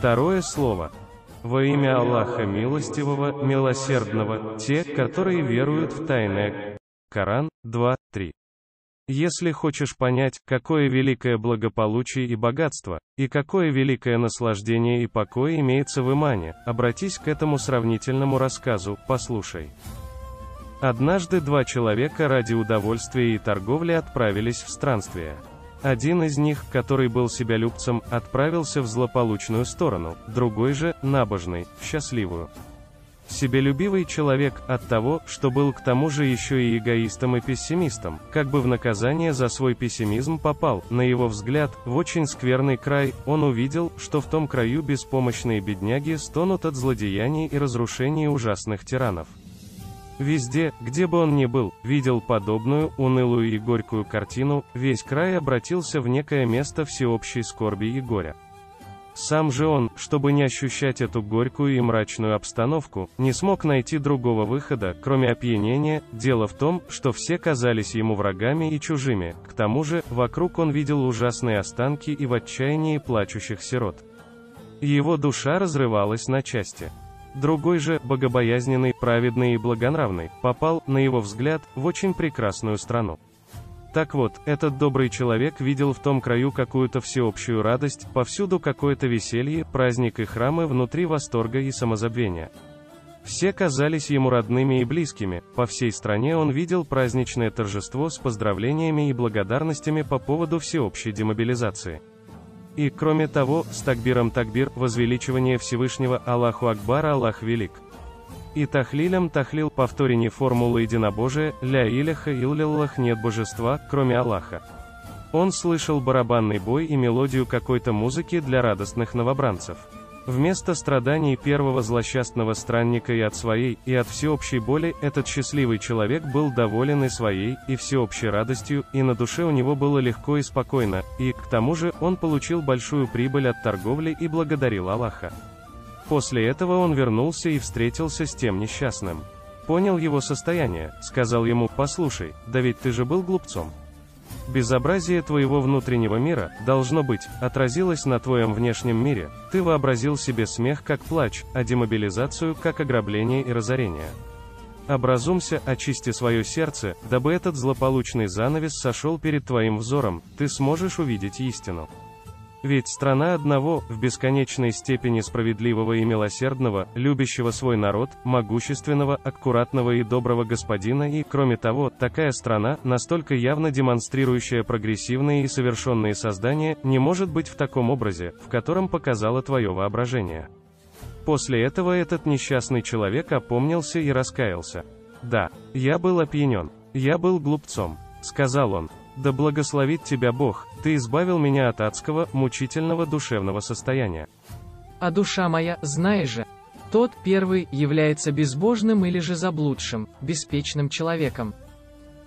Второе слово. Во имя Аллаха Милостивого, Милосердного, те, которые веруют в тайное. Коран 2.3. Если хочешь понять, какое великое благополучие и богатство, и какое великое наслаждение и покой имеется в имане, обратись к этому сравнительному рассказу, послушай. Однажды два человека ради удовольствия и торговли отправились в странствие. Один из них, который был себялюбцем, отправился в злополучную сторону, другой же, набожный, в счастливую. Себелюбивый человек от того, что был к тому же еще и эгоистом и пессимистом, как бы в наказание за свой пессимизм попал, на его взгляд, в очень скверный край, он увидел, что в том краю беспомощные бедняги стонут от злодеяний и разрушений ужасных тиранов. Везде, где бы он ни был, видел подобную, унылую и горькую картину, весь край обратился в некое место всеобщей скорби и горя. Сам же он, чтобы не ощущать эту горькую и мрачную обстановку, не смог найти другого выхода, кроме опьянения, дело в том, что все казались ему врагами и чужими, к тому же, вокруг он видел ужасные останки и в отчаянии плачущих сирот. Его душа разрывалась на части. Другой же, богобоязненный, праведный и благонравный, попал, на его взгляд, в очень прекрасную страну. Так вот, этот добрый человек видел в том краю какую-то всеобщую радость, повсюду какое-то веселье, праздник и храмы внутри восторга и самозабвения. Все казались ему родными и близкими, по всей стране он видел праздничное торжество с поздравлениями и благодарностями по поводу всеобщей демобилизации. И, кроме того, с такбиром такбир, возвеличивание Всевышнего Аллаху Акбара Аллах Велик. И тахлилем тахлил повторение формулы единобожия, ля иляха иллиллах нет божества, кроме Аллаха. Он слышал барабанный бой и мелодию какой-то музыки для радостных новобранцев. Вместо страданий первого злосчастного странника и от своей, и от всеобщей боли, этот счастливый человек был доволен и своей, и всеобщей радостью, и на душе у него было легко и спокойно, и, к тому же, он получил большую прибыль от торговли и благодарил Аллаха. После этого он вернулся и встретился с тем несчастным. Понял его состояние, сказал ему, послушай, да ведь ты же был глупцом. Безобразие твоего внутреннего мира, должно быть, отразилось на твоем внешнем мире, ты вообразил себе смех как плач, а демобилизацию как ограбление и разорение. Образумся, очисти свое сердце, дабы этот злополучный занавес сошел перед твоим взором, ты сможешь увидеть истину. Ведь страна одного, в бесконечной степени справедливого и милосердного, любящего свой народ, могущественного, аккуратного и доброго господина и, кроме того, такая страна, настолько явно демонстрирующая прогрессивные и совершенные создания, не может быть в таком образе, в котором показало твое воображение. После этого этот несчастный человек опомнился и раскаялся. «Да, я был опьянен. Я был глупцом», — сказал он. «Да благословит тебя Бог, ты избавил меня от адского, мучительного душевного состояния». А душа моя, знаешь же, тот первый является безбожным или же заблудшим, беспечным человеком.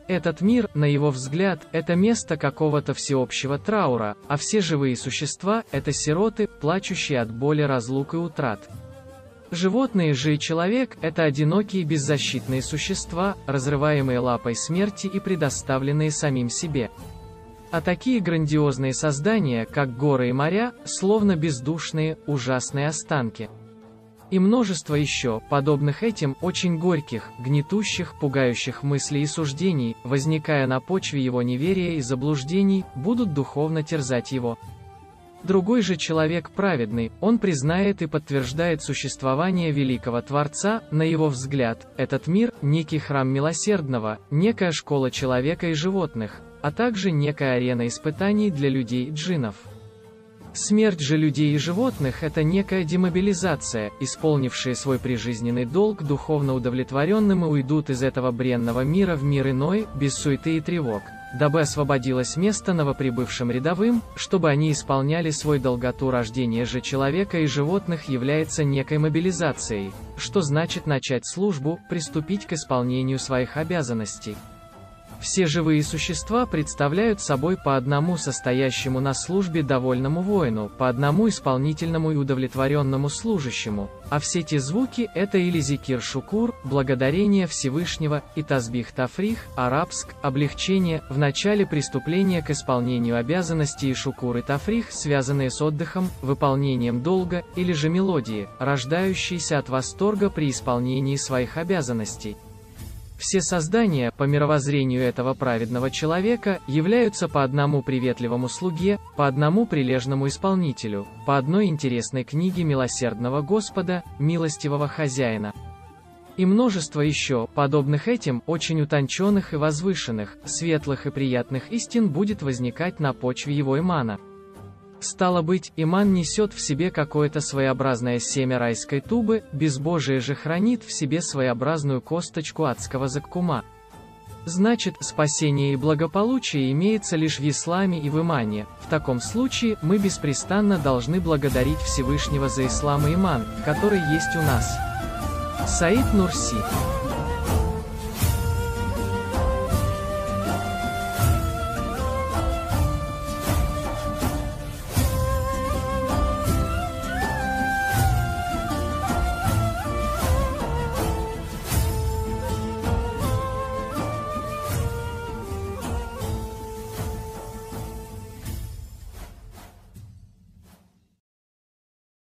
Этот мир, на его взгляд, это место какого-то всеобщего траура, а все живые существа – это сироты, плачущие от боли разлук и утрат. Животные же и человек – это одинокие беззащитные существа, разрываемые лапой смерти и предоставленные самим себе. А такие грандиозные создания, как горы и моря, словно бездушные, ужасные останки. И множество еще, подобных этим, очень горьких, гнетущих, пугающих мыслей и суждений, возникая на почве его неверия и заблуждений, будут духовно терзать его. Другой же человек праведный, он признает и подтверждает существование великого Творца, на его взгляд, этот мир – некий храм милосердного, некая школа человека и животных, а также некая арена испытаний для людей и джинов. Смерть же людей и животных – это некая демобилизация, исполнившие свой прижизненный долг духовно удовлетворенным и уйдут из этого бренного мира в мир иной, без суеты и тревог дабы освободилось место новоприбывшим рядовым, чтобы они исполняли свой долготу рождения же человека и животных является некой мобилизацией, что значит начать службу, приступить к исполнению своих обязанностей. Все живые существа представляют собой по одному состоящему на службе довольному воину, по одному исполнительному и удовлетворенному служащему, а все те звуки – это или зикир шукур, благодарение Всевышнего, и тазбих тафрих, арабск, облегчение, в начале преступления к исполнению обязанностей и шукур и тафрих, связанные с отдыхом, выполнением долга, или же мелодии, рождающиеся от восторга при исполнении своих обязанностей. Все создания, по мировоззрению этого праведного человека, являются по одному приветливому слуге, по одному прилежному исполнителю, по одной интересной книге милосердного Господа, милостивого хозяина. И множество еще, подобных этим, очень утонченных и возвышенных, светлых и приятных истин будет возникать на почве его имана. Стало быть, иман несет в себе какое-то своеобразное семя райской тубы, безбожие же хранит в себе своеобразную косточку адского заккума. Значит, спасение и благополучие имеется лишь в исламе и в имане. В таком случае, мы беспрестанно должны благодарить Всевышнего за ислам и иман, который есть у нас. Саид Нурси